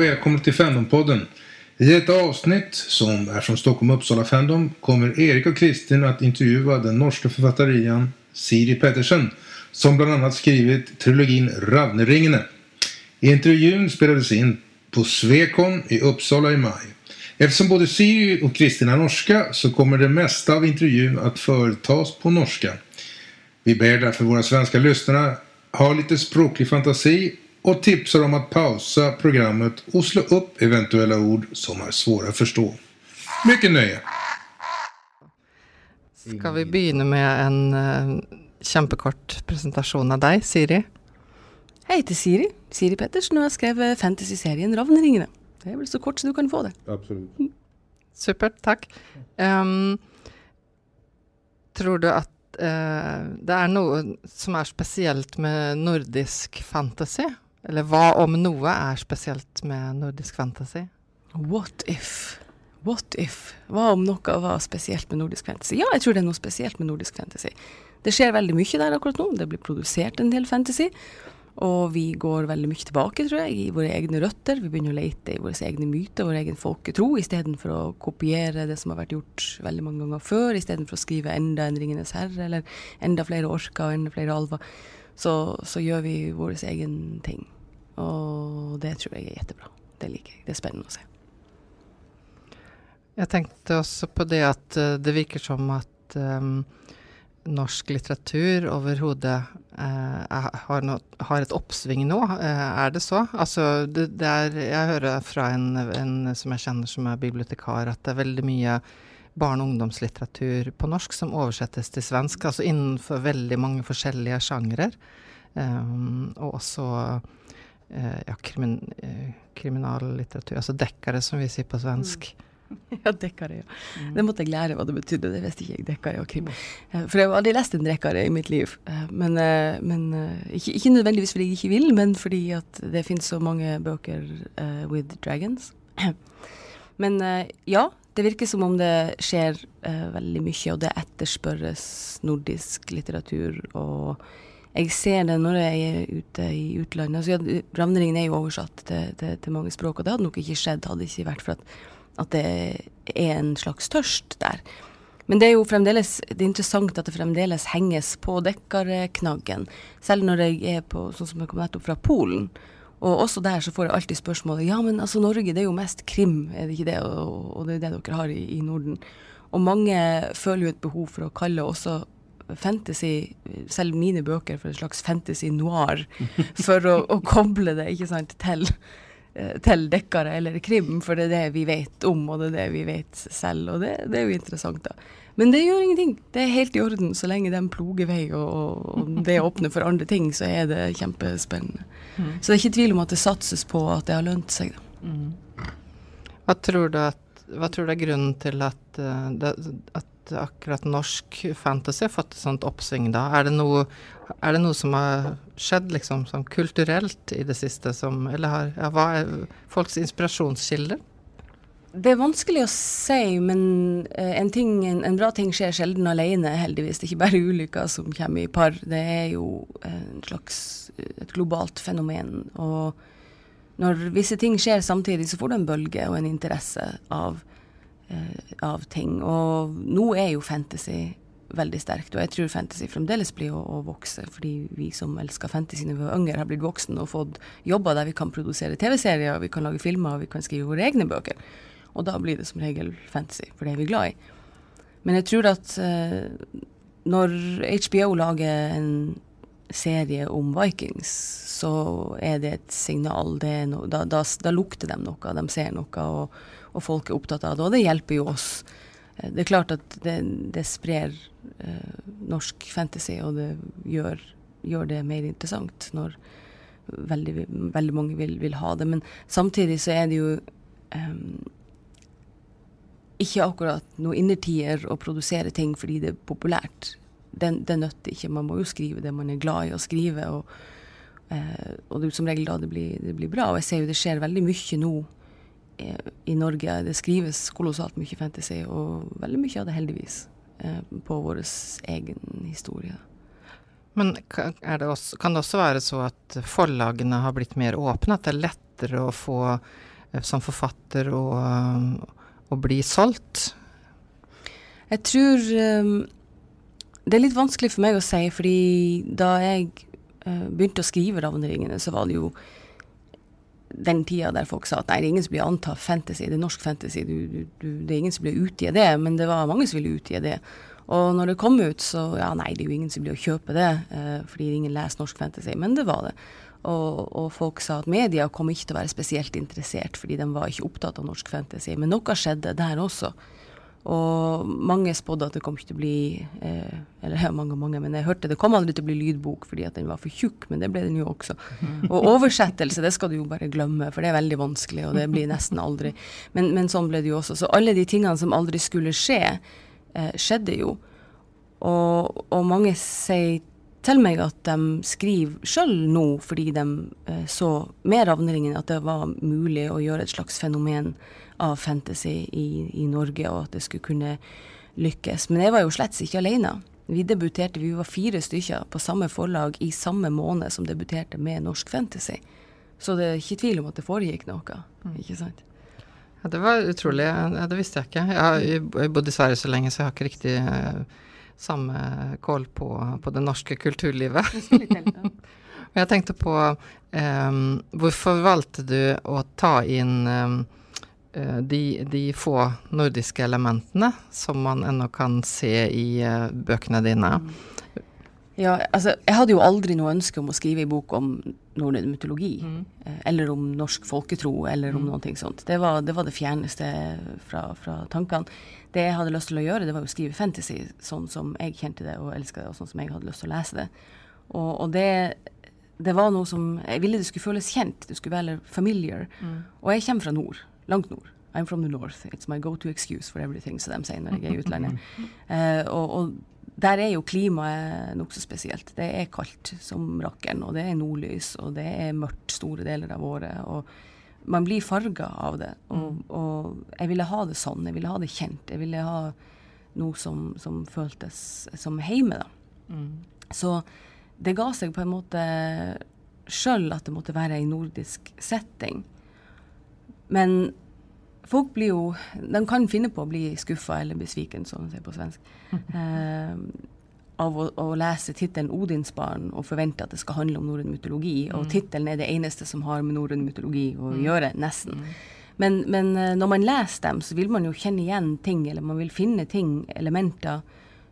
välkomna till Fandompodden. I ett avsnitt som är från Stockholm Uppsala Fandom kommer Erik och Kristin att intervjua den norska författarian Siri Pettersen som bland annat skrivit trilogin Ravneringene. Intervjun spelades in på Svekon i Uppsala i maj. Eftersom både Siri och Kristin är norska så kommer det mesta av intervjun att företas på norska. Vi ber därför våra svenska lyssnare ha lite språklig fantasi och tipsar om att pausa programmet och slå upp eventuella ord som är svåra att förstå. Mycket nöje! Skal vi begynne med en uh, kjempekort presentasjon av deg, Siri? Jeg heter Siri. Siri Pettersen, og jeg har skrevet fantasyserien Ravneringene. Det er vel så kort som du kan få det. Absolut. Supert, takk. Um, tror du at uh, det er noe som er spesielt med nordisk fantasy? Eller hva om noe er spesielt med nordisk fantasy? What if? What if? Hva om noe var spesielt med nordisk fantasy? Ja, jeg tror det er noe spesielt med nordisk fantasy. Det skjer veldig mye der akkurat nå. Det blir produsert en del fantasy. Og vi går veldig mye tilbake, tror jeg, i våre egne røtter. Vi begynner å lete i våre egne myter, vår egen folketro, istedenfor å kopiere det som har vært gjort veldig mange ganger før, istedenfor å skrive enda en Ringenes herre, eller enda flere orker og enda flere alver. Så, så, gjør vi vår egen ting. Og det tror jeg er kjempebra. Det liker jeg. Det er spennende å se. Jeg tenkte også på det at uh, det virker som at um, norsk litteratur overhodet uh, har, no, har, et oppsving nå. Uh, er det så? Altså, det, det er, jeg hører fra en, en, som jeg kjenner som er bibliotekar, at det er veldig mye barne- og ungdomslitteratur på norsk som oversettes til svensk, altså innenfor veldig mange forskjellige sjangre. Um, og også uh, ja, krimin, kriminallitteratur, altså dekkere, som vi sier på svensk. Mm. Ja, dekkare, ja. Mm. Det måtte jeg lære hva det betydde. Det visste ikke jeg, dekkare og krim. Eh, for jeg har aldri lest en dekkare i mitt liv. Eh, men, eh, men ikke, ikke, nødvendigvis fordi jeg ikke vil, men fordi at det finnes så mange bøker uh, with dragons. Men uh, ja, det virker som om det skjer uh, veldig mye, og det etterspørres nordisk litteratur. og jeg ser det når jeg er ute i utlandet. Altså, ja, Ravneringen er jo oversatt til, til, til, mange språk, og det hadde nok ikke skjedd hadde det ikke vært for at at det er en slags tørst der. Men det er jo fremdeles det er interessant at det fremdeles henges på dekkarknaggen. Selv når jeg er på, sånn som jeg kom nettopp fra Polen. Og også der så får jeg alltid spørsmålet ja, men altså Norge det er jo mest krim, er det ikke det? Og, og det er det dere har i, i, Norden. Og mange føler jo et behov for å kalle også fantasy, selv mine bøker, for en slags fantasy noir. For å, å koble det ikke sant, til Eh, til dekkere eller krim, for det er det vi vet om, og det er det vi vet selv. Og det, det er jo interessant, da. Men det gjør ingenting. Det er helt i orden så lenge de ploger vei og, og det åpner for andre ting, så er det kjempespennende. Mm. Så det er ikke tvil om at det satses på at det har lønt seg. Da. Mm. Hva, tror at, hva, tror du er grunnen til at, uh, at akkurat norsk fantasy har fått et sånt oppsving da? Er det noe, er det noe som har skjedd liksom sånn kulturelt i det siste som Eller har, ja, hva er folks inspirasjonskilder? Det er vanskelig å si, men eh, en, ting, en, en, bra ting skjer sjelden alene, heldigvis. Det er ikke bare ulykker som kommer i par. Det er jo en slags et globalt fenomen. Og når visse ting skjer samtidig, så får du en bølge og en interesse av Eh, av ting. Og nå er jo fantasy veldig sterkt, og jeg tror fantasy fremdeles blir å, å vokse, fordi vi som elsker fantasy når vi var yngre, har blitt voksne og fått jobber der vi kan produsere TV-serier, vi kan lage filmer, og vi kan skrive våre egne bøker. Og da blir det som regel fantasy, for det er vi glad i. Men jeg tror at uh, når HBO lager en serie om Vikings, så er det et signal. Det no, da, da, da, lukter de noe, de ser noe. og og folk er opptatt av det. Og det hjelper jo oss. Eh, det er klart at det, det sprer eh, norsk fantasy, og det gjør, gjør, det mer interessant når veldig, veldig mange vil, vil, ha det. Men samtidig så er det jo eh, ikke akkurat noe innertier å produsere ting fordi det er populært. Det, det nøtter ikke. Man må jo skrive det man er glad i å skrive. Og, eh, og det er som regel da det blir, det blir, bra. Og jeg ser jo det skjer veldig mye nå i Norge. Det skrives kolossalt mye fantasy, og veldig mye av det heldigvis eh, på vår egen historie. Men det også, kan det også være så at forlagene har blitt mer åpne? At det er lettere å få eh, som forfatter å, å bli solgt? Jeg tror um, det er litt vanskelig for meg å si, fordi da jeg uh, begynte å skrive 'Ravneringene', så var det jo den tida der folk sa at nei, det er ingen som blir antatt fantasy, det er norsk fantasy, du, du, det er ingen som blir utgitt det, men det var mange som ville utgi det. Og når det kom ut, så ja, nei, det er jo ingen som blir å kjøpe det, uh, fordi ingen leser norsk fantasy, men det var det. Og, og, folk sa at media kom ikke til å være spesielt interessert, fordi de var ikke opptatt av norsk fantasy. Men noe skjedde der også. Og mange spådde at det kom ikke til å bli eh, Eller ja, mange og mange, men jeg hørte det kom aldri til å bli lydbok fordi at den var for tjukk, men det ble den jo også. Og oversettelse, det skal du jo bare glemme, for det er veldig vanskelig, og det blir nesten aldri. Men, men sånn ble det jo også. Så alle de tingene som aldri skulle skje, eh, skjedde jo. Og, og mange sier til meg at de skriver sjøl nå, fordi de eh, så med Ravneringen at det var mulig å gjøre et slags fenomen av fantasy i, i, Norge, og at det skulle kunne lykkes. Men jeg var jo slett ikke alene. Vi debuterte, vi var fire stykker på samme forlag i samme måned som debuterte med norsk fantasy. Så det er ikke tvil om at det foregikk noe. Mm. ikke sant? Ja, Det var utrolig. Det visste jeg ikke. Jeg har bodd i Sverige så lenge, så jeg har ikke riktig eh, samme kål på, på, det norske kulturlivet. jeg tenkte på um, Hvorfor valgte du å ta inn um, de, de, få nordiske elementene som man ennå kan se i uh, bøkene dine? Ja, altså, jeg hadde jo aldri noe ønske om å skrive en bok om norrøn mytologi. Mm. Eller om norsk folketro, eller om mm. noe sånt. Det var, det var, det fjerneste fra, fra tankene det jeg hadde lyst til å gjøre, det var å skrive fantasy sånn som jeg kjente det og elska det, og sånn som jeg hadde lyst til å lese det. Og, og det, det, var noe som Jeg ville det skulle føles kjent, det skulle være familiar. Mm. Og jeg kommer fra nord. Langt nord. I'm from the north. It's my go to excuse for everything, som de sier når jeg er i utlandet. uh, og, og der er jo klimaet nokså spesielt. Det er kaldt som rakkeren, og det er nordlys, og det er mørkt store deler av året. og man blir farga av det. Og, mm. og, jeg ville ha det sånn. Jeg ville ha det kjent. Jeg ville ha noe som, som føltes som heime, da. Mm. Så det ga seg på en måte sjøl at det måtte være ei nordisk setting. Men folk blir jo De kan finne på å bli skuffa eller besviken, som man sier på svensk. eh, av å, å lese tittelen 'Odinsbarn' og forvente at det skal handle om norrøn mytologi. Mm. Og tittelen er det eneste som har med norrøn mytologi å mm. gjøre, nesten. Mm. Men, men, eh, når man leser dem, så vil man jo kjenne igjen ting, eller man vil finne ting, elementer,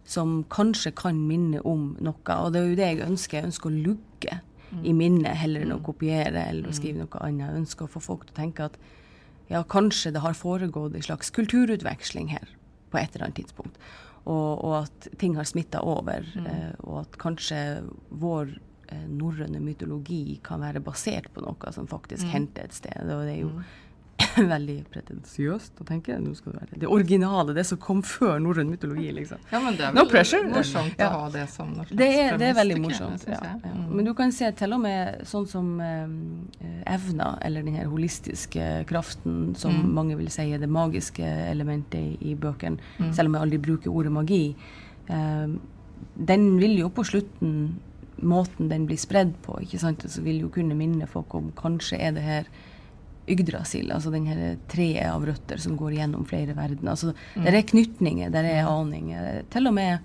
som kanskje kan minne om noe. Og det er jo det jeg ønsker. Jeg ønsker å lugge mm. i minnet heller enn å mm. kopiere eller å mm. skrive noe annet. Jeg ønsker å få folk til å tenke at ja, kanskje det har foregått en slags kulturutveksling her på et eller annet tidspunkt og, og at ting har smitta over. Mm. Eh, og at kanskje vår eh, norrøne mytologi kan være basert på noe som faktisk mm. hendte et sted. Og det er jo mm. veldig pretensiøst å tenke. Nå skal det være det originale, det som kom før norrøn mytologi, liksom. Ja, men det er vel morsomt å ha det som norsk det er, det er veldig morsomt. Ja, ja. Mm. Men du kan se til og med sånn som eh, evna, eller den her holistiske kraften, som mm. mange vil si er det magiske elementet i, i bøkene, mm. selv om jeg aldri bruker ordet magi. Eh, den vil jo på slutten Måten den blir spredd på, ikke sant, så vil jo kunne minne folk om kanskje er det her Yggdrasil, altså den her treet av røtter som går gjennom flere verdener. Altså, mm. Der er knytninger, der er aninger. Til og med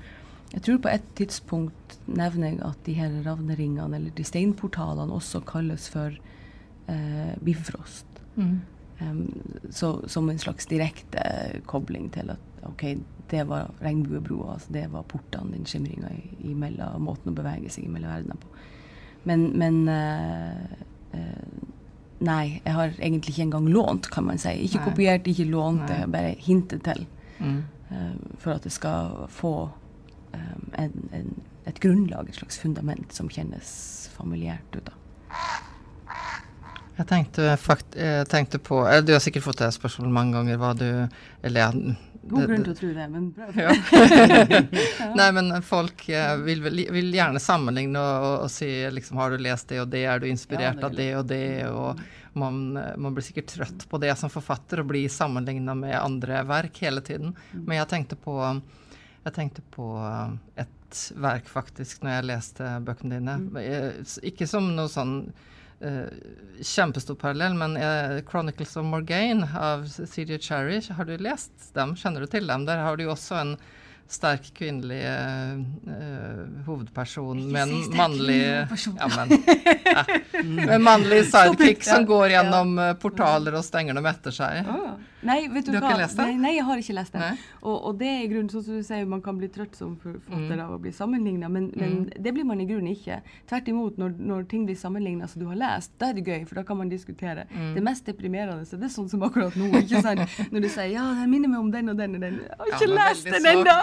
Jeg tror på et tidspunkt nevner jeg at de her ravneringene, eller de steinportalene, også kalles for eh, Bifrost. Mm. Um, så, som en slags direkte kobling til at OK, det var regnbuebroa, altså det var portene, den skimringa imellom, måten å bevege seg imellom verdener på. Men, men eh, uh, Nei, jeg har egentlig ikke engang lånt, kan man si. Ikke Nei. kopiert, ikke lånt, Nei. bare hintet til. Mm. Uh, for at det skal få um, en, en, et grunnlag, et slags fundament, som kjennes familiært ut. da. Jeg tenkte, fakt, jeg tenkte, på Du har sikkert fått det spørsmålet mange ganger. hva du Eller ja, God grunn til å tro det, men bra. Ja. Nei, men folk eh, vil, vil, gjerne sammenligne og, og, og, si liksom Har du lest det og det? Er du inspirert ja, det av det og det? Og man, man, blir sikkert trøtt på det som forfatter, og blir sammenligna med andre verk hele tiden. Mm. Men jeg tenkte på, jeg tenkte på et verk, faktisk, når jeg leste bøkene dine. Mm. Eh, ikke som noe sånn uh, kjempestor parallell, men uh, 'Chronicles of Morgaine' av C.J. Cherry, har du lest dem? Kjenner du til dem? Der har du jo også en sterk kvinnelig uh, hovedperson med en mannlig ja, men, ja, Med en mannlig sidekick som går gjennom portaler og stenger dem etter seg. Nei, vet du, du hva? Nei, nei, jeg har ikke lest det. Og, og, det er i grunnen sånn som du sier, man kan bli trøtt som forfatter mm. av å bli sammenligna, men, men mm. det blir man i grunnen ikke. Tvert imot, når, når ting blir sammenligna som du har lest, da er det gøy, for da kan man diskutere. Mm. Det mest deprimerende så det er sånn som akkurat nå. ikke sant? Når du sier 'ja, det minner meg om den og den og den'. Jeg har ikke ja, lest den ennå!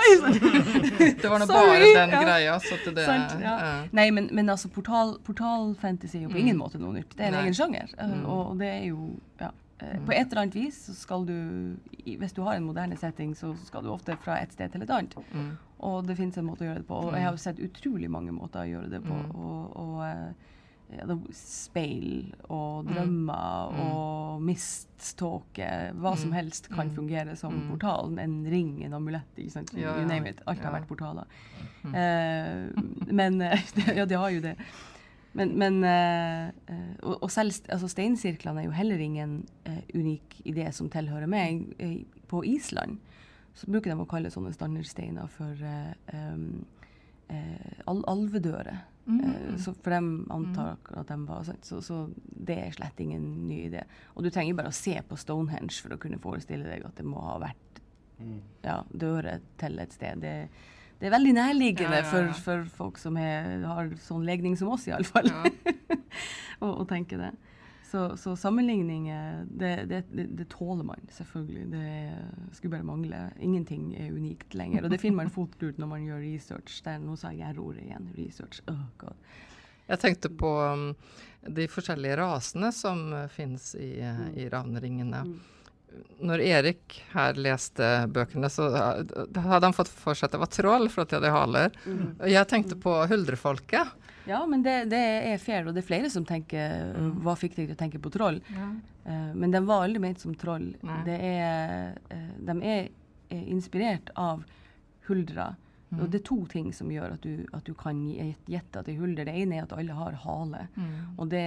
det var nå bare den ja. greia. Så til det, Sant, ja. Nei, men, men altså, portal-fantasy er jo på ingen mm. måte noe nytt. Det er en egen sjanger. Mm. Og, og det er jo ja. Eh, på et eller annet vis så skal du Hvis du har en moderne setting, så skal du ofte fra et sted til et annet. Mm. Og det finnes en måte å gjøre det på. Og jeg har sett utrolig mange måter å gjøre det på. Mm. Og, og eh, ja, speil og mm. drømmer mm. og misttåke. Hva som mm. helst kan fungere som mm. portalen. En ring, en amulett. ikke sant? You name it. Alt har vært portaler. Eh, men Ja, det har jo det. Men, men uh, og, og, selv altså steinsirklene er jo heller ingen uh, unik idé som tilhører meg. Uh, på Island så bruker de å kalle sånne standardsteiner for um, al alvedører. Mm. så for de antar at de var. Så, så, det er slett ingen ny idé. Og du trenger bare å se på Stonehenge for å kunne forestille deg at det må ha vært mm. ja, dører til et sted. Det, det er veldig nærliggende ja, ja. For, for, folk som er, har sånn legning som oss, iallfall, å tenke det. Så, så sammenligninger, det, det, det, det, tåler man selvfølgelig. Det skulle bare mangle. Ingenting er unikt lenger. Og det finner man fort ut når man gjør research. Der, nå sa jeg R-ordet igjen. Research. Oh, God. Jeg tenkte på um, de forskjellige rasene som uh, finnes i, uh, i ravneringene. Mm når Erik her leste bøkene, så hadde han fått for seg at det var troll for at de hadde haler. Mm. Jeg tenkte på huldrefolket. Ja, men det, det, er fair, og det er flere som tenker mm. Hva fikk deg til å tenke på troll? Ja. Uh, men de var aldri ment som troll. Er, uh, de er inspirert av huldra. Mm. Og Det er to ting som gjør at du, at du kan gjette at er hulder. Det ene er at alle har hale. Mm. Og det,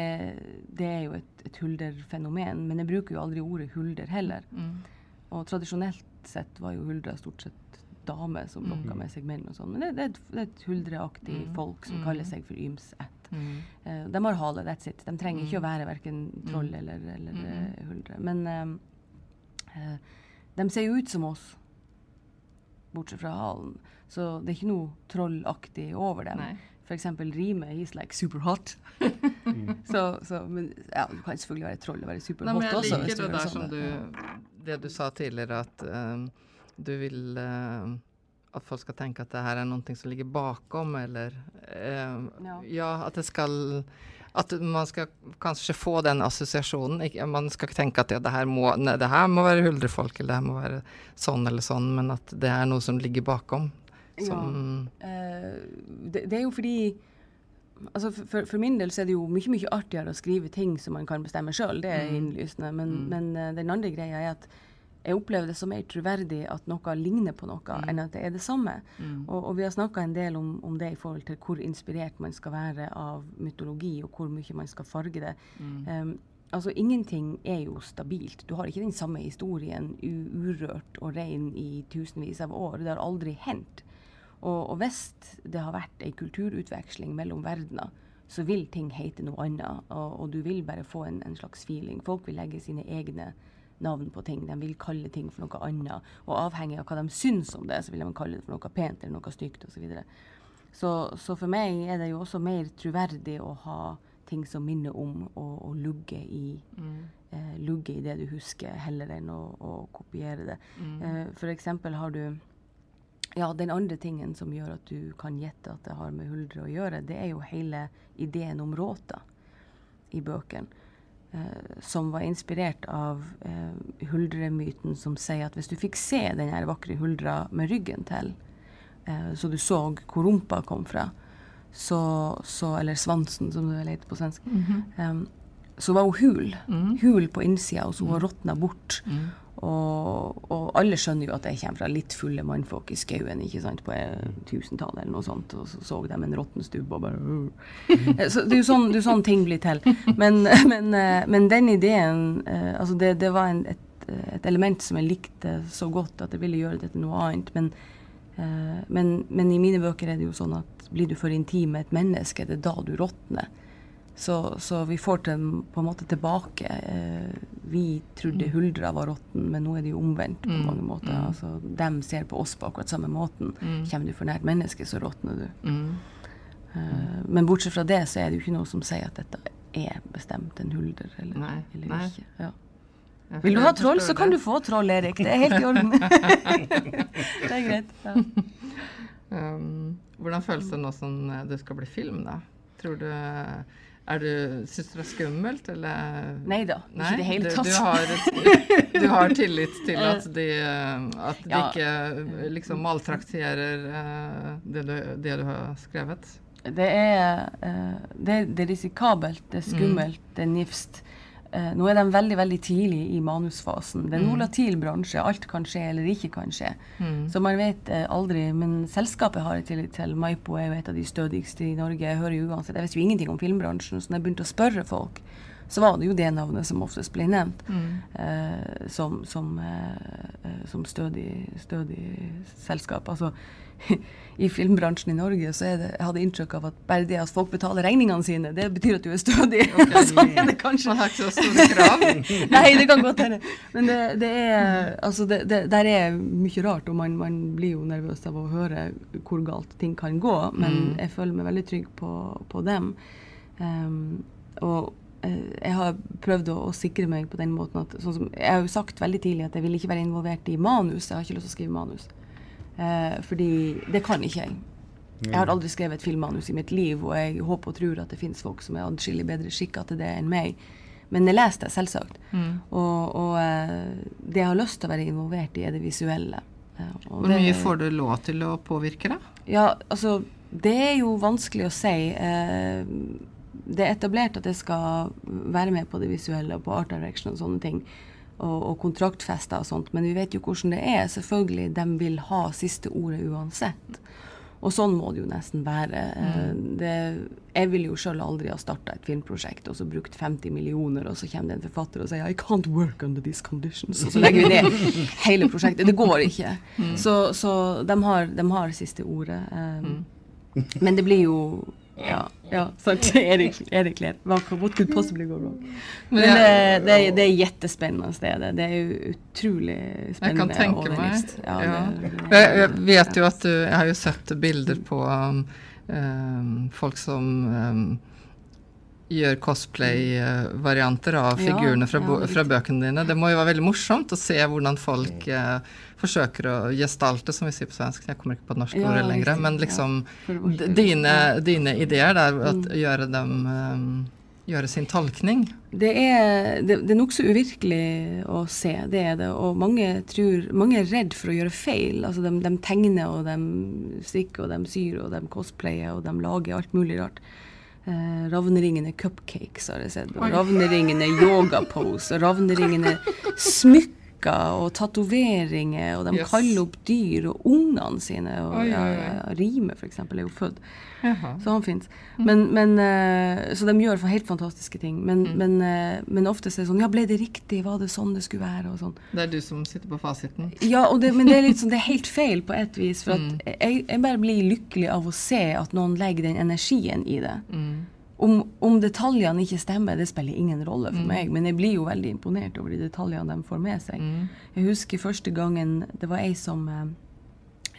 det, er jo et, et hulderfenomen. Men jeg bruker jo aldri ordet hulder heller. Mm. Og tradisjonelt sett var jo huldra stort sett damer som lokka mm. med seg menn og sånn. Men det, det, er et, det, er et huldreaktig mm. folk som kaller seg for ymsætt. Mm. Uh, de har hale, that's it. De trenger ikke å være verken troll eller, eller uh, huldre. Men uh, de ser jo ut som oss, bortsett fra halen. Så det er ikke noe trollaktig over dem. F.eks. rimet 'he's like super hot'. mm. så, så, men ja, du kan selvfølgelig være troll og være superhot også. Jeg liker det der sånn, som du, det du sa tidligere, at um, du vil uh, at folk skal tenke at det her er noe som ligger bakom, eller uh, ja. ja. at det skal at man skal kanskje få den assosiasjonen. man skal ikke tenke at ja, det, her må, nei, det her må være huldrefolk, eller det her må være sånn eller sånn, men at det er noe som ligger bakom. Som ja. Eh, det, det, er jo fordi altså for, for, min del så er det jo mye mye artigere å skrive ting som man kan bestemme sjøl. Det er mm. innlysende. Men, mm. men uh, den andre greia er at jeg opplever det som mer troverdig at noe ligner på noe, mm. enn at det er det samme. Mm. Og, og, vi har snakka en del om, om, det i forhold til hvor inspirert man skal være av mytologi, og hvor mye man skal farge det. Um, altså Ingenting er jo stabilt. Du har ikke den samme historien urørt og ren i tusenvis av år. Det har aldri hendt. Og, og hvis det har vært ei kulturutveksling mellom verdener, så vil ting hete noe annet. Og, og du vil bare få en, en, slags feeling. Folk vil legge sine egne navn på ting. De vil kalle ting for noe annet. Og avhengig av hva de syns om det, så vil de kalle det for noe pent eller noe stygt osv. Så, videre. så Så for meg er det jo også mer troverdig å ha ting som minner om å, lugge i mm. eh, lugge i det du husker, heller enn å, å kopiere det. Mm. Eh, eksempel har du ja, den andre tingen som gjør at du kan gjette at det har med huldre å gjøre, det er jo hele ideen om råta i bøkene. Eh, som var inspirert av eh, huldremyten som sier at hvis du fikk se den vakre huldra med ryggen til, eh, så du så hvor rumpa kom fra, så, så, eller svansen, som det heter på svensk, mm -hmm. eh, så var hun hul. Mm. Hul på innsida, og så hun mm. råtna bort. Mm. Og, og, alle skjønner jo at jeg kommer fra litt fulle mannfolk i skauen ikke sant, på tusentallet eller noe sånt, og så så de en råtten stubb og bare uh. Så Det er jo sånn, det er sånn ting blir til. Men, men, eh, men den ideen eh, altså det, det var en, et, et, element som jeg likte så godt at jeg ville gjøre det til noe annet. Men, men, men i mine bøker er det jo sånn at blir du for intim med et menneske, det er da du råtner. Så, så, vi får til, på en måte tilbake eh, Vi trodde mm. Huldra var råtten, men nå er det jo omvendt på mm. mange måter. Mm. Altså, de ser på oss på akkurat samme måten. Mm. Kommer du for nært mennesket, så råtner du. Mm. Eh, men bortsett fra det, så er det jo ikke noe som sier at dette er bestemt en hulder eller, Nei. eller Nei. ikke. Ja. Vil du ha troll, så kan du få troll, Erik. Det er helt i orden. det er greit. Ja. Um, hvordan føles det nå som det skal bli film, da? Tror du er du, Syns du det er skummelt, eller? Nei da, ikke i det hele tatt. Du, du, har, du, har, tillit til at de, at de ja. ikke liksom maltrakterer uh, det, du, det, du, har skrevet? Det er, det, det er risikabelt, det er skummelt, mm. det er nifst. Uh, nå er de veldig veldig tidlig i manusfasen. Det er en mm. volatil bransje. Alt kan skje eller ikke kan skje. Mm. Så man vet uh, aldri. Men selskapet har jeg tillit til. Maipo er jo et av de stødigste i Norge. Jeg hører jo uansett, jeg vet jo ingenting om filmbransjen, så når jeg begynte å spørre folk, så var det jo det navnet som oftest ble nevnt mm. eh, som, som, som stødig, stødig selskap. Altså i filmbransjen i Norge, så er det, jeg hadde inntrykk av at bare det at folk betaler regningene sine, det betyr at du er stødig. Okay. sånn er det kanskje. Man har ikke så store krav? Nei, det kan godt hende. Men det, det er, altså det, der er mye rart, og man, man, blir jo nervøs av å høre hvor galt ting kan gå. Men mm. jeg føler meg veldig trygg på, på dem. Um, og uh, jeg har prøvd å, å, sikre meg på den måten at sånn som, Jeg har jo sagt veldig tidlig at jeg vil ikke være involvert i manus. Jeg har ikke lyst til å skrive manus. Eh, fordi det kan ikke jeg. Jeg har aldri skrevet et filmmanus i mitt liv, og jeg håper og tror at det finnes folk som er adskillig bedre skikka til det enn meg. Men jeg leser det, selvsagt. Mm. Og, og, eh, det jeg har lyst til å være involvert i, er det visuelle. Eh, og Hvor mye får du lov til å påvirke, da? Ja, altså Det er jo vanskelig å si. Eh, det er etablert at jeg skal være med på det visuelle og på art direction og sånne ting og, og kontraktfester og sånt, men vi vet jo hvordan det er. Selvfølgelig, de vil ha siste ordet uansett. Og sånn må det jo nesten være. Mm. Det, jeg ville jo sjøl aldri ha starta et filmprosjekt og så brukt 50 millioner, og så kommer det en forfatter og sier I can't work under these conditions. Og så legger vi ned hele prosjektet. Det går ikke. Mm. Så, så de, har, de, har, siste ordet. Um, mm. Men det blir jo ja, ja sant. Erik, Erik ler. What could possibly go wrong? Men det, det, er, det er jettespennende stedet. Det er jo utrolig spennende. Jeg kan tenke meg. Ja, ja. Det, jeg, vet jo at du Jeg har jo sett bilder på um, um, folk som um, gjør cosplay-varianter av figurene fra, fra, bøkene dine. Det må jo være veldig morsomt å se hvordan folk eh, forsøker å gestalte, som vi sier på svensk. Jeg kommer ikke på det norske ordet lenger. Men liksom dine, dine, ideer der, at mm. gjøre dem um, gjøre sin tolkning? Det er, det, det er nokså uvirkelig å se, det er det. Og mange, tror, mange er redd for å gjøre feil. Altså de, de tegner og de strikker og de syr og de cosplayer og de lager alt mulig rart. Eh, ravneringen er cupcakes, har jeg sett. Og ravneringen er yogapose. Og ravneringen er smykker og tatoveringer, og de yes. kaller opp dyr og ungene sine. Og oi, oi. Ja, Rime, f.eks., er jo født. Jaha. Så han fins. Mm. Men, men, uh, så de gjør helt fantastiske ting. Men, mm. men, uh, men ofte er det sånn Ja, ble det riktig? Var det sånn det skulle være? Sånn. Det er du som sitter på fasiten? Ja, det, men det er, sånn, det er helt feil på et vis. For mm. jeg, jeg, bare blir lykkelig av å se at noen legger den energien i det. Mm. Om, om, detaljene ikke stemmer, det spiller ingen rolle for mm. meg. Men jeg blir jo veldig imponert over de detaljene de får med seg. Mm. Jeg husker første gangen det var ei som, eh,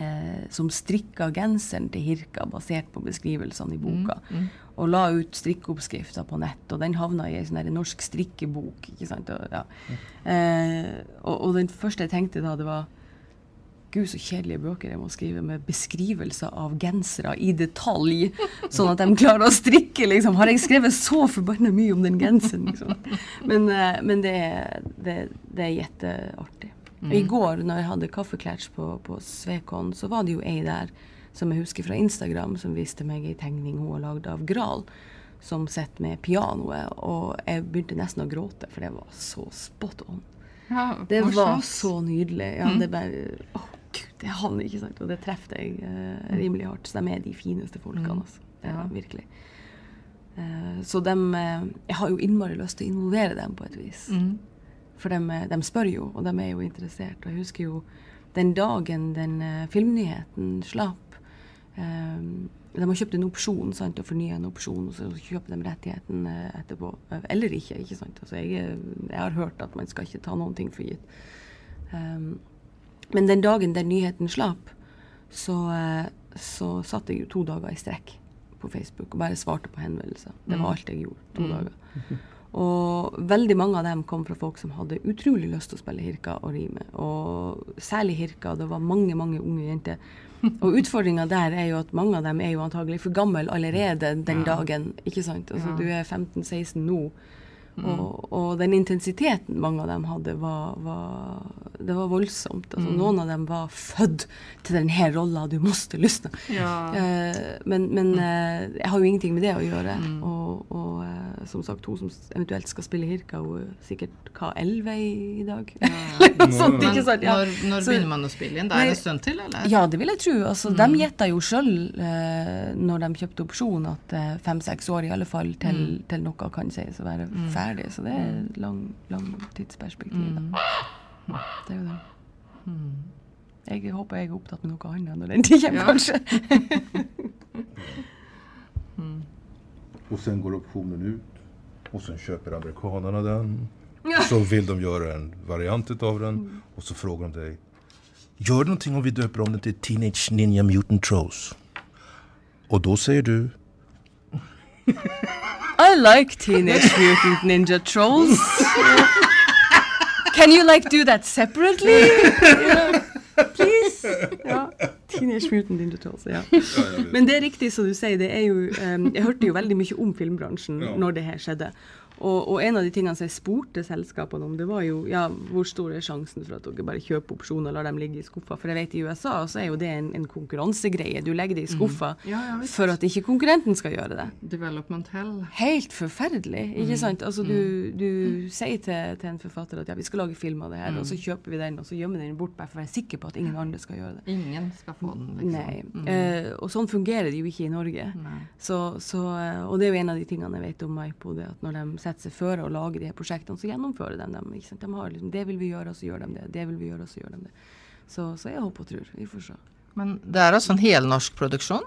eh som strikka genseren til Hirka basert på beskrivelsene i boka. Mm. mm. Og la ut strikkeoppskrifter på nett, og den havna i ei sånn norsk strikkebok. ikke sant? Og, ja. Mm. eh, og, og den første jeg tenkte da, det var Gud, så kjedelige bøker jeg må skrive med beskrivelser av gensere i detalj, sånn at de klarer å strikke, liksom. Har jeg skrevet så forbanna mye om den genseren, liksom? Men, eh, men det, det, det er jetteartig. Mm. I går når jeg hadde kaffeklatch på, på Svekon, så var det jo ei der som jeg husker fra Instagram, som viste meg ei tegning hun har lagd av Gral, som sitter med pianoet. Og jeg begynte nesten å gråte, for det var så spot on. Ja, Det var så nydelig. Ja, Mm. det bare Å, gud, det er han, ikke sant? Og det traff jeg eh, rimelig hardt. Så de er de fineste folkene, Mm. altså. Det er Ja. virkelig. Eh, så de eh, Jeg har jo innmari lyst til å involvere dem på et vis. Mm. For de, eh, de spør jo, og de er jo interessert. Og jeg husker jo den dagen den eh, filmnyheten slapp eh, De har kjøpt en opsjon sant, og fornya en opsjon, og så kjøper de rettigheten etterpå. Eller ikke. ikke sant? Altså, jeg, jeg har hørt at man skal ikke ta noen ting for gitt. Um, men den dagen den nyheten slapp, så, eh, så satt jeg jo to dager i strekk på Facebook og bare svarte på henvendelser. Det var alt jeg gjorde. To dager. Og veldig mange av dem kom fra folk som hadde utrolig lyst til å spille Hirka og rime. Og særlig Hirka. Det var mange, mange unge jenter. Og utfordringa der er jo at mange av dem er jo antagelig for gammel allerede den dagen. ikke sant? Altså Du er 15-16 nå. Og, og den intensiteten mange av dem hadde, var, var Det var voldsomt. Altså, Noen av dem var født til denne rolla, du måtte lysne. Ja. Eh, men men eh, jeg har jo ingenting med det å gjøre. Og, og eh, som sagt, hun som eventuelt skal spille Hirka, hun er sikkert hva, 11 i, dag? Eller noe sånt, ikke sant? Ja. når, når Så- begynner man å spille inn? Da er det en stund til, eller? Ja, det vil jeg tro. Altså, De gjetta jo sjøl eh, når de kjøpte opsjon, at eh, fem-seks år i alle fall til, til noe kan sies å være ferdig. Så det er et lang, langtidsperspektiv. Da. Det er jo det. Jeg håper jeg er opptatt med noe annet når den tid kommer, Ja. kanskje. Och sen går optionen ut og så kjøper amerikanerne den. Så vil de gjøre en variant av den og så frågar de deg Gjør det någonting om vi døper om den til Teenage Ninja Mutant Trolls? Og da sier du. I like Teenage Mutant Ninja Trolls. Can you like do that separately? Yeah. Please? Ja. Teenage Mutant Ninja Trolls, ja. Men det er riktig som du sier, det er jo um, Jeg hørte jo veldig mye om filmbransjen når det her skjedde. Og, og en av de tingene som jeg spurte selskapene om, det var jo ja, hvor stor er sjansen for at dere bare kjøper opsjoner og lar dem ligge i skuffa? For jeg vet i USA så er jo det en, en konkurransegreie. Du legger det i skuffa mm. ja, for at ikke konkurrenten skal gjøre det Development hell. helt forferdelig. Mm. ikke sant? Altså Du, du sier til, til en forfatter at ja, vi skal lage film av det her, Mm. og så kjøper vi den, og så gjemmer den bort bare for å være sikker på at ingen andre skal gjøre det. Ingen skal få den, liksom. Nei. Eh, og sånn fungerer det jo ikke i Norge. Så, så, eh, og det er jo en av de tingene jeg vet om Maipo, det at når de setter seg føre å lage de her prosjektene, så gjennomfører de dem. ikke sant? De har liksom, Det vil vi gjøre, og så gjør de det. Det vil vi gjøre, og så gjør de det. Så, så jeg håper og tror. Vi får se. Men det er altså en helnorsk produksjon?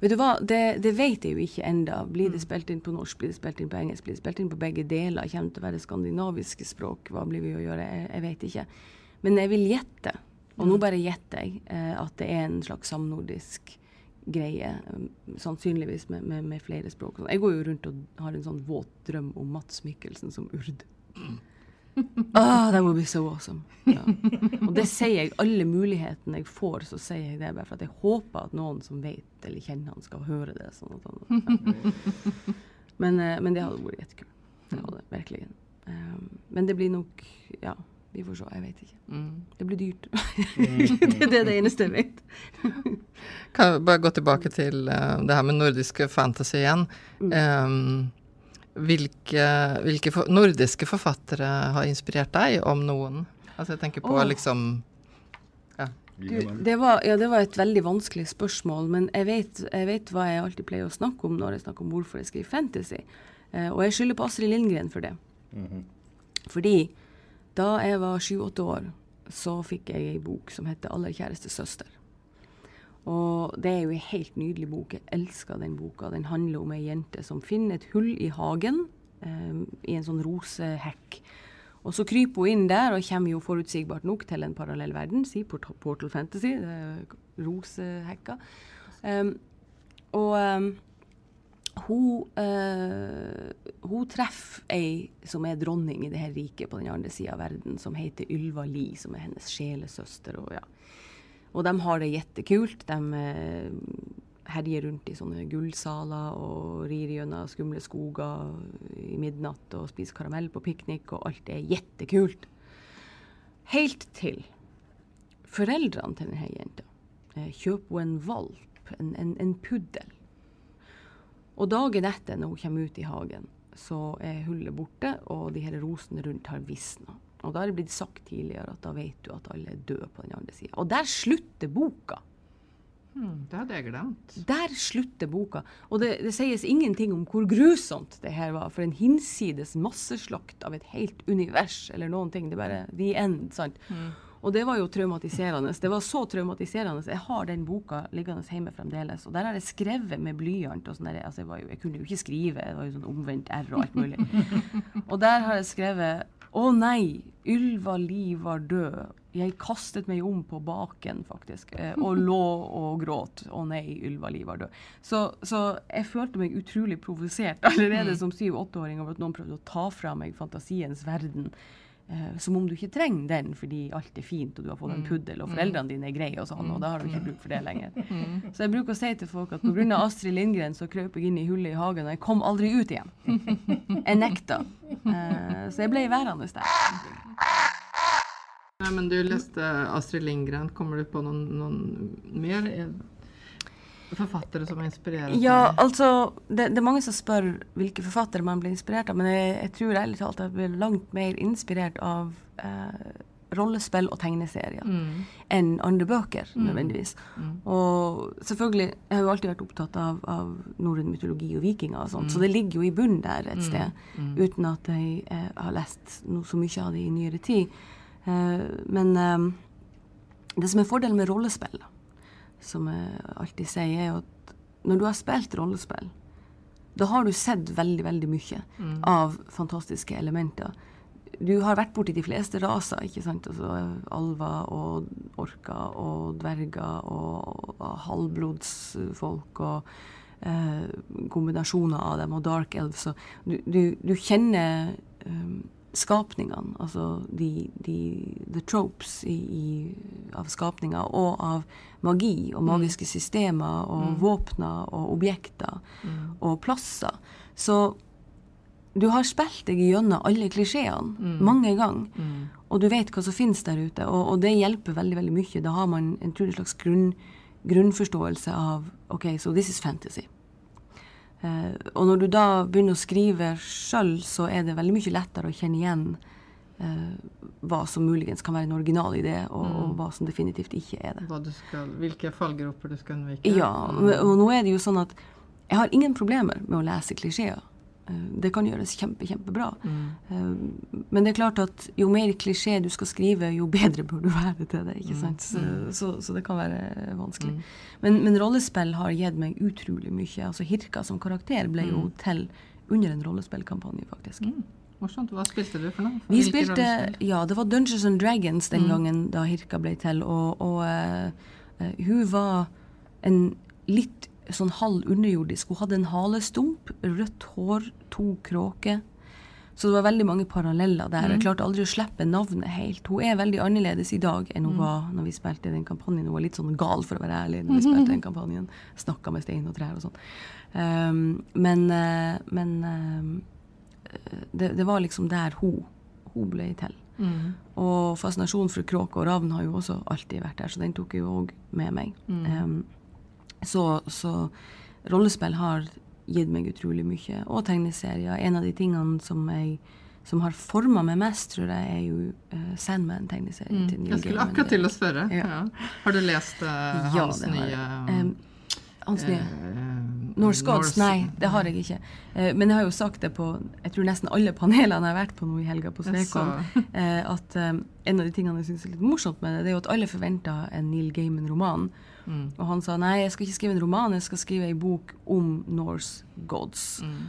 Vet du hva, det, det vet jeg jo ikke enda. Blir det spilt inn på norsk, blir det spilt inn på engelsk, blir det spilt inn på begge deler? Kommer det til å være skandinaviske språk? Hva blir vi å gjøre? Jeg, jeg vet ikke. Men jeg vil gjette, og nå bare gjetter jeg, eh, at det er en slags samnordisk greie. eh, Sannsynligvis med, med, med flere språk. Jeg går jo rundt og har en sånn våt drøm om Mats Mikkelsen som urd. Ah, that would be so awesome. Ja. Og det sier jeg, alle mulighetene jeg får, så sier jeg det bare for at jeg håper at noen som vet eller kjenner han, skal høre det. Sånn han, ja. men, eh, men det hadde vært jättekul. Det hadde virkelig. Um, men det blir nok Ja, vi får se. Jeg vet ikke. Mm. Det blir dyrt. det, det er det eneste jeg vet. Kan jeg bare gå tilbake til uh, det her med nordiske fantasy igjen. Um, hvilke hvilke for, nordiske forfattere har inspirert deg, om noen? Altså jeg tenker på oh. liksom Du, det, var, ja, det var et veldig vanskelig spørsmål, men jeg vet, jeg vet hva jeg alltid pleier å snakke om når jeg snakker om hvorfor jeg skriver fantasy. Uh, og jeg skylder på Astrid Lindgren for det. Fordi da jeg var sju-åtte år, så fikk jeg ei bok som heter 'Aller kjæreste søster'. Og det er jo ei helt nydelig bok. Jeg elsker den boka. Den handler om ei jente som finner et hull i hagen, eh, i en sånn rosehekk. Og så kryper hun inn der, og kommer jo forutsigbart nok til en parallell verden. Si Port Portal Fantasy. er Rosehekka. Um, og um, hun, eh, hun treffer ei som er dronning i det her riket på den andre sida av verden, som heter Ylva Li, som er hennes sjelesøster. Og, ja. og de har det jettekult. De eh, herjer rundt i sånne gullsaler og rir gjennom skumle skoger i midnatt og spiser karamell på piknik, og alt er jettekult. Helt til foreldrene til denne jenta eh, kjøper hun en valp, en, en, en puddel. Og dagen etter, når hun kommer ut i hagen, så er hullet borte, og de her rosene rundt har visna. Og da har det blitt sagt tidligere at da vet du at alle er døde på den andre sida. Og der slutter boka. Hmm, det hadde jeg glemt. Der slutter boka. Og det, det, sies ingenting om hvor grusomt det her var. For en hinsides masseslakt av et helt univers eller noen ting. Det er bare the end. sant? Mm. Og det var jo traumatiserende. Det var så traumatiserende. Jeg har den boka liggende hjemme fremdeles. Og der har jeg skrevet med blyant. og sånn altså jeg, jeg, kunne jo ikke skrive, det var jo sånn omvendt R og alt mulig. og der har jeg skrevet Å nei, Ylva Liv var død. Jeg kastet meg om på baken, faktisk, eh, og lå og gråt. Å nei, Ylva Liv var død. Så, så, jeg følte meg utrolig provosert allerede mm. som syv-åtteåring over at noen prøvde å ta fra meg fantasiens verden. Uh, som om du ikke trenger den fordi alt er fint og du har fått en mm. puddel og foreldrene dine er greie og sånn, og da har du ikke bruk for det lenger. Mm. Så jeg bruker å si til folk at pga. Astrid Lindgren så krøp jeg inn i hullet i hagen, og jeg kom aldri ut igjen. Jeg nekta. Uh, så jeg ble værende der. Nei, men du leste Astrid Lindgren. Kommer du på noen, noen mer? Forfattere som inspirerer? Ja, altså det, det, er mange som spør hvilke forfattere man blir inspirert av, men jeg, jeg tror ærlig talt jeg blir langt mer inspirert av eh, rollespill og tegneserier mm. enn andre bøker, mm. nødvendigvis. Mm. Og selvfølgelig, jeg har jo alltid vært opptatt av, av norrøn mytologi og vikinger og sånt, så mm. det ligger jo i bunnen der et mm. sted, mm. uten at jeg eh, har lest noe så mye av det i nyere tid. Eh, men eh, det som er fordelen med rollespill, da, som jeg alltid sier, er at når du har spilt rollespill, da har du sett veldig, veldig mye mm. av fantastiske elementer. Du har vært borti de fleste raser, ikke sant? Altså alver og orker og dverger og, og halvblodsfolk og eh, kombinasjoner av dem, og dark elves. Du, du, du, kjenner um, skapningene, altså de, de, the tropes i, i, av skapninger, og av magi og mm. magiske systemer og mm. våpner og objekter mm. og plasser. Så du har spilt deg gjennom alle klisjeene mm. mange ganger, mm. og du vet hva som finnes der ute, og, og, det hjelper veldig veldig mye. Da har man en slags grunn, grunnforståelse av OK, so this is fantasy. Uh, og når du da begynner å skrive sjøl, så er det veldig mye lettere å kjenne igjen eh, hva som muligens kan være en original idé, og, mm. og hva som definitivt ikke er det. Skal, hvilke fallgroper du skal unnvike? Ja, og, og nå er det jo sånn at jeg har ingen problemer med å lese klisjeer. Eh, det kan gjøres kjempe, kjempebra. Mm. Eh, men det er klart at jo mer klisjé du skal skrive, jo bedre bør du være til det. ikke mm. sant? Så, mm. så, så det kan være vanskelig. Mm. Men, men, rollespill har gitt meg utrolig mye. Altså Hirka som karakter ble jo mm. til under en rollespillkampanje, faktisk. Mm. Morsomt. Hva spilte du for noe? Vi spilte, ja, Det var Dungeons and Dragons den gangen da Hirka ble til. Og, og uh, hun var en litt sånn halv underjordisk. Hun hadde en halestump, rødt hår, to kråker. Så det var veldig mange paralleller der. Jeg mm. klarte aldri å slippe navnet helt. Hun er veldig annerledes i dag enn hun mm. var når vi spilte den kampanjen. Hun var litt sånn gal, for å være ærlig, når vi spilte den kampanjen. Snakka med stein og trær og sånn. Um, men, uh, men uh, det, det, var liksom der hun, hun ble til. Mm. Og fascinasjonen for kråke og ravn har jo også alltid vært der, så den tok jeg jo òg med meg. Mm. Um, så, så rollespill har gitt meg utrolig mye. Og tegneserier. En av de tingene som, jeg, som har forma meg mest, tror jeg, er jo uh, Sandman-tegneserien. Mm. Jeg skulle akkurat til å spørre. Ja. Ja. Har du lest uh, hans ja, nye um, Hans nye Norse Gods? Nei, det har jeg ikke. Uh, men jeg har jo sagt det på jeg tror nesten alle panelene jeg har vært på nå i helga på Svekon, at um, en av de tingene jeg syns er litt morsomt med det, det er jo at alle forventer en Neil Gaiman-roman. Mm. Og han sa nei, jeg skal ikke skrive en roman, jeg skal skrive ei bok om Norse gods. Mm.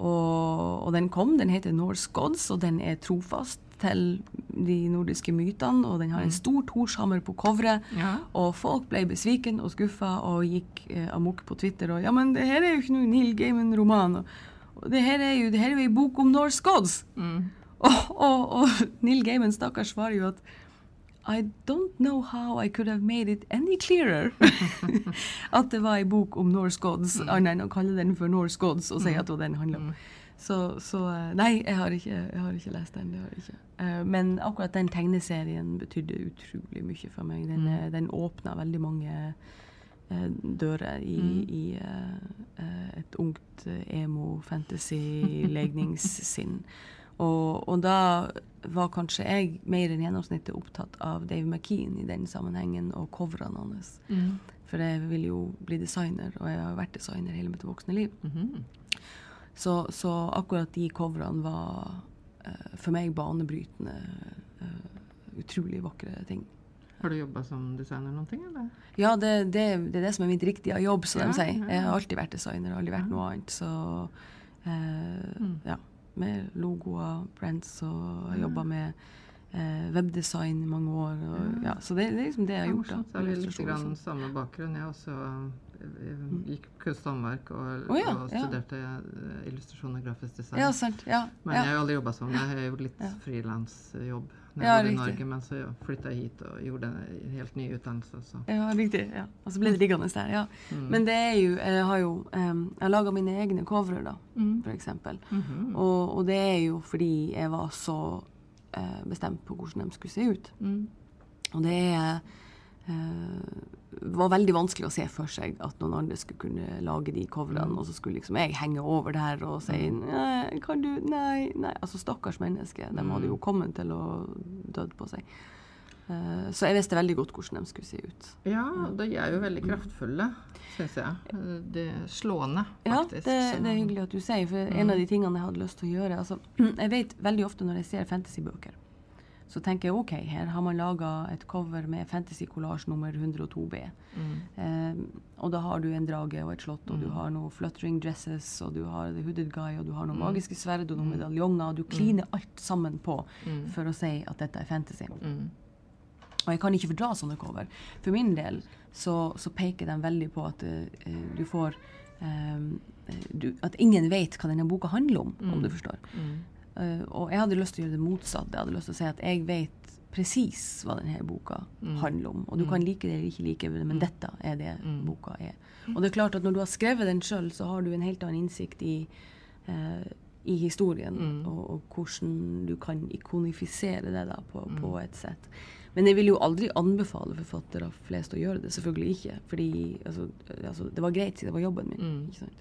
Og, og, den kom, den heter Norse gods, og den er trofast til de nordiske mytene. Og den har en mm. stor torshammer på coveret. Ja. Og folk ble besviken og skuffa og gikk eh, amok på Twitter og ja, men det her er jo ikke noe Neil Gaiman-roman. Og det her er jo det her er jo ei bok om Norse gods. Mm. Og, og, og Neil Gaiman, stakkars, svarer jo at i don't know how I could have made it any clearer at det var ei bok om Norse gods, mm. annet enn å kalle den for Norse gods og si mm. at den handler om. Mm. Så, så, eh, nei, jeg har, ikke, jeg har ikke lest den. det har jeg ikke. Uh, men akkurat den tegneserien betydde utrolig mye for meg. Den, mm. den åpna veldig mange dører i, mm. i uh, et ungt emo-fantasy-legningssinn. Og, og da var kanskje jeg mer enn gjennomsnittet opptatt av Dave McKean i den sammenhengen, og coverene hans. Mm. For jeg vil jo bli designer, og jeg har vært designer hele mitt voksne liv. Mhm. Så, så akkurat de coverene var uh, for meg banebrytende, uh, utrolig vakre ting. Har du jobba som designer noen ting, eller? Ja, det, det, det er det som er mitt riktige jobb, som Ja, de sier. ja, ja. Jeg har alltid vært designer, aldri vært noe annet. Så uh, Mm. ja. Med logoer, brands, og Ja. jobba med eh, webdesign i mange år. Og, ja. Så det, det er liksom det jeg har gjort. da. Så har vi litt grann sånn. samme bakgrunn. Jeg også jeg gikk kunst og håndverk og, oh, ja, og studerte eh, illustrasjon og grafisk design. Ja, sant. Ja. Men ja. jeg har aldri jobba sånn. Jeg har gjort litt Ja. frilansjobb når Ja, jeg bodde i. Norge, men så flytta jeg hit og gjorde en helt ny utdannelse. Så. Ja, riktig. Ja. Og så ble det liggende der. ja. Mm. Men det er jo Jeg har jo um, jeg laga mine egne covere, da, Mm. for eksempel. -hmm. Og, og det er jo fordi jeg var så eh, bestemt på hvordan de skulle se ut. Mm. Og det er eh, var veldig vanskelig å se for seg at noen andre skulle kunne lage de coverene, Mm. og så skulle liksom jeg henge over der og si nei, kan du Nei, nei. Altså, stakkars menneske. De hadde jo Mm. kommet til å dødd på seg. Eh, så jeg visste veldig godt hvordan de skulle se ut. Ja, de er jo veldig kraftfulle, syns jeg. Det er slående, Ja, det, det er hyggelig at du sier, for en av de tingene jeg hadde lyst til å gjøre altså, Jeg vet veldig ofte når jeg ser fantasybøker, så tenker jeg OK, her har man laga et cover med fantasy collage nummer 102B. Mm. Eh, og da har du en drage og et slott, og du Mm. har noe fluttering dresses, og du har The Hooded Guy, og du har noen Mm. magiske sverd og noen Mm. medaljonger, og du kliner alt sammen på Mm. for å si at dette er fantasy. Mm. Og jeg kan ikke fordra sånne cover. For min del så, så peker de veldig på at uh, du får um, du, At ingen vet hva denne boka handler om, om Mm. du forstår. Mm. Eh, og jeg hadde lyst til å gjøre det motsatte. Jeg hadde lyst til å si at jeg vet presis hva denne boka Mm. handler om. Og du Mm. kan like det eller ikke like det, men Mm. dette er det Mm. boka er. Og det er klart at når du har skrevet den sjøl, så har du en helt annen innsikt i, uh, i historien, Mm. og, og hvordan du kan ikonifisere det da på, Mm. på et sett. Men jeg vil jo aldri anbefale forfattere flest å gjøre det. Selvfølgelig ikke. Fordi altså, altså, det var greit det var jobben min. Mm. Ikke sant?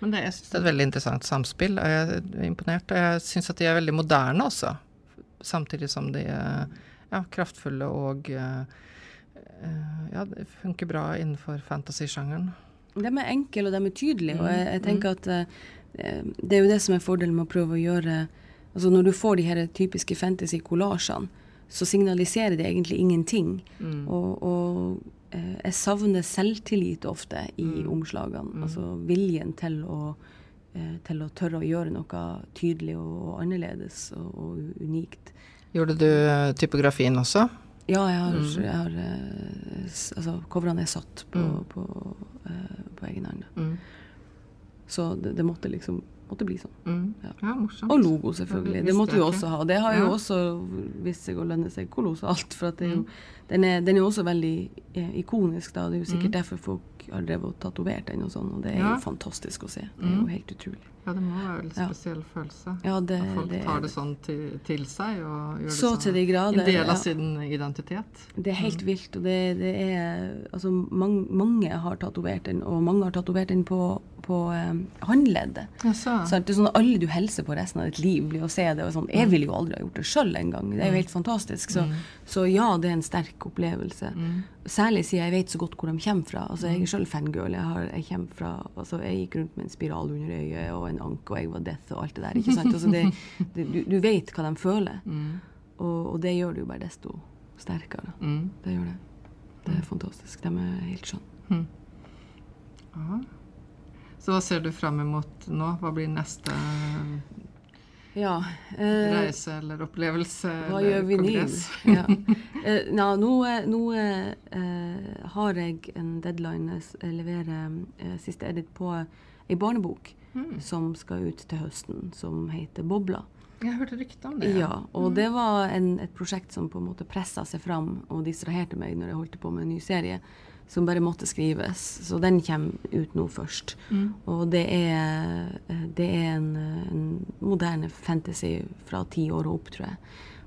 Men det, jeg synes det er et veldig interessant samspill, og jeg er imponert. Og jeg syns at de er veldig moderne også. Samtidig som de er ja, kraftfulle og eh, eh, Ja, det funker bra innenfor fantasy-sjangeren. De er enkle og de er tydelige. Og jeg, jeg Mm, tenker at eh, det er jo det som er fordelen med å prøve å gjøre Altså Når du får de her typiske fantasy-kollasjene, så signaliserer det egentlig ingenting. Mm. Og, og eh, jeg savner selvtillit ofte i Mm. omslagene. Mm. Altså viljen til å, eh, til å tørre å gjøre noe tydelig og, annerledes og, og unikt. Gjorde du eh, typografien også? Ja, jeg har, Mm. jeg har eh, Altså, coverne er satt på, Mm. på, eh, på egen hånd. Mm. Så det, det måtte liksom måtte bli sånn. Mm. Ja. Ja, morsomt. Og logo, selvfølgelig. Ja, det Det måtte vi også ha. Det har jo også vist seg å lønne seg kolossalt. For at det jo, Mm. den, er, den er også veldig eh, ikonisk. da. Det er jo sikkert Mm. derfor folk har drevet og tatovert den og sånn. Og det er Ja. jo fantastisk å se. Det er jo Mm. helt utrolig. Ja, det må være en Ja. spesiell følelse. Ja, det, At folk det, tar det sånn til, til seg og gjør det sånn. til de grader. En del ja. av sin identitet. Det er helt Mm. vilt. Og det, det er Altså, mange, mange har tatovert den, og mange har tatovert den på, på um, håndleddet. Så. Sånn, sånn alle du hilser på resten av ditt liv, blir å se det. og sånn, Jeg ville jo aldri ha gjort det sjøl engang. Det er jo helt fantastisk. Så, Mm. så ja, det er en sterk opplevelse. Mm. Særlig siden jeg vet så godt hvor de kommer fra. Altså, Jeg er sjøl fangirl. Jeg, har, jeg, kommer fra, altså, jeg gikk rundt med en spiral under øyet og en anke, og jeg var death og alt det der. ikke sant? Altså, det, det, du, du vet hva de føler, Mm. og, og det gjør det jo bare desto sterkere. Mm. Det gjør det. Det er fantastisk. De er helt skjønne. Mm. Ja. Så hva ser du frem imot nå? Hva blir neste Ja. eh, reise eller opplevelse? Hva eller gjør vi kongress? Ja. Eh, na, nå nå eh, har jeg en deadline. Jeg leverer eh, siste edit på ei barnebok Mm. som skal ut til høsten, som heter Bobla. Jeg hørte rykter om det. Ja, og det var en, et prosjekt som på en måte pressa seg fram og distraherte meg når jeg holdt på med en ny serie, som bare måtte skrives. Så den kommer ut nå først. Mm. Og det er, eh, det er en, en moderne fantasy fra ti år og opp, tror jeg.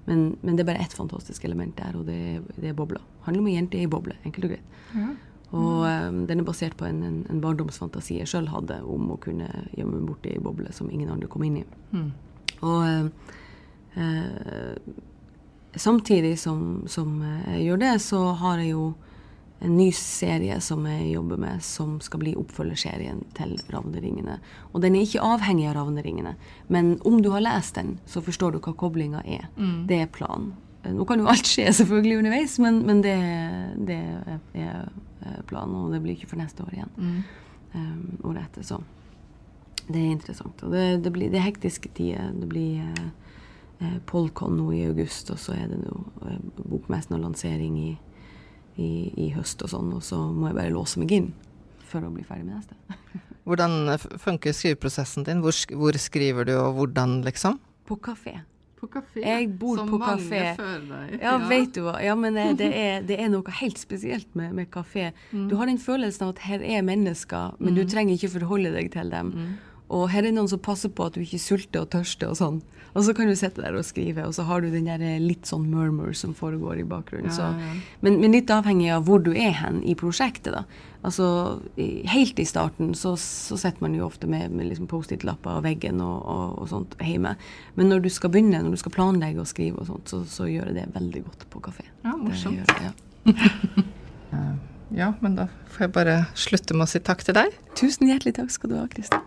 Men, men det er bare ett fantastisk element der, og det, det er bobla. handler om ei jente i ei boble, enkelt og greit. Ja. Og um, den er basert på en, en, en barndomsfantasi jeg sjøl hadde om å kunne gjemme meg borti ei boble som ingen andre kom inn i. Mm. Og, uh, uh, samtidig som, som jeg gjør det, så har jeg jo en ny serie som jeg jobber med, som skal bli oppfølgerserien til Ravneringene. Og den er ikke avhengig av Ravneringene, men om du har lest den, så forstår du hva koblinga er. Mm. Det er planen. Eh, Nå kan jo alt skje selvfølgelig underveis, men, men det, det er eh, planen, og det blir ikke for neste år igjen. Mm. Um, året etter, så det er interessant. Og det, det, blir, det er hektiske tider. Det blir eh, Polkon nå i august, og så er det nå eh, bokmessen og lansering i, i, i høst og sånn, og så må jeg bare låse meg inn for å bli ferdig med neste. Hvordan funker skriveprosessen din? Hvor, hvor skriver du, og hvordan, liksom? På kafé. På kafé. Jeg bor på kafé. Ja, vet du hva. Ja, men eh, det er, det er noe helt spesielt med, med kafé. Du har den følelsen av at her er mennesker, men du trenger ikke forholde deg til dem. Og her er noen som passer på at du ikke sulter og tørster og sånn. Og så kan du sitte der og skrive, og så har du den der eh, litt sånn murmur som foregår i bakgrunnen. Ja, så. ja. Men, men litt avhengig av hvor du er hen i prosjektet, da. Altså, i- helt i starten så, så sitter man jo ofte med, med liksom Post-It-lapper av veggen og, og, og sånt hjemme. Men når du skal begynne, når du skal planlegge og skrive og sånt, så, så gjør jeg det veldig godt på kafé. Ja, Det morsomt. gjør det, ja. Ja, men da får jeg bare slutte med å si takk til deg. Tusen hjertelig takk skal du ha, Kristin.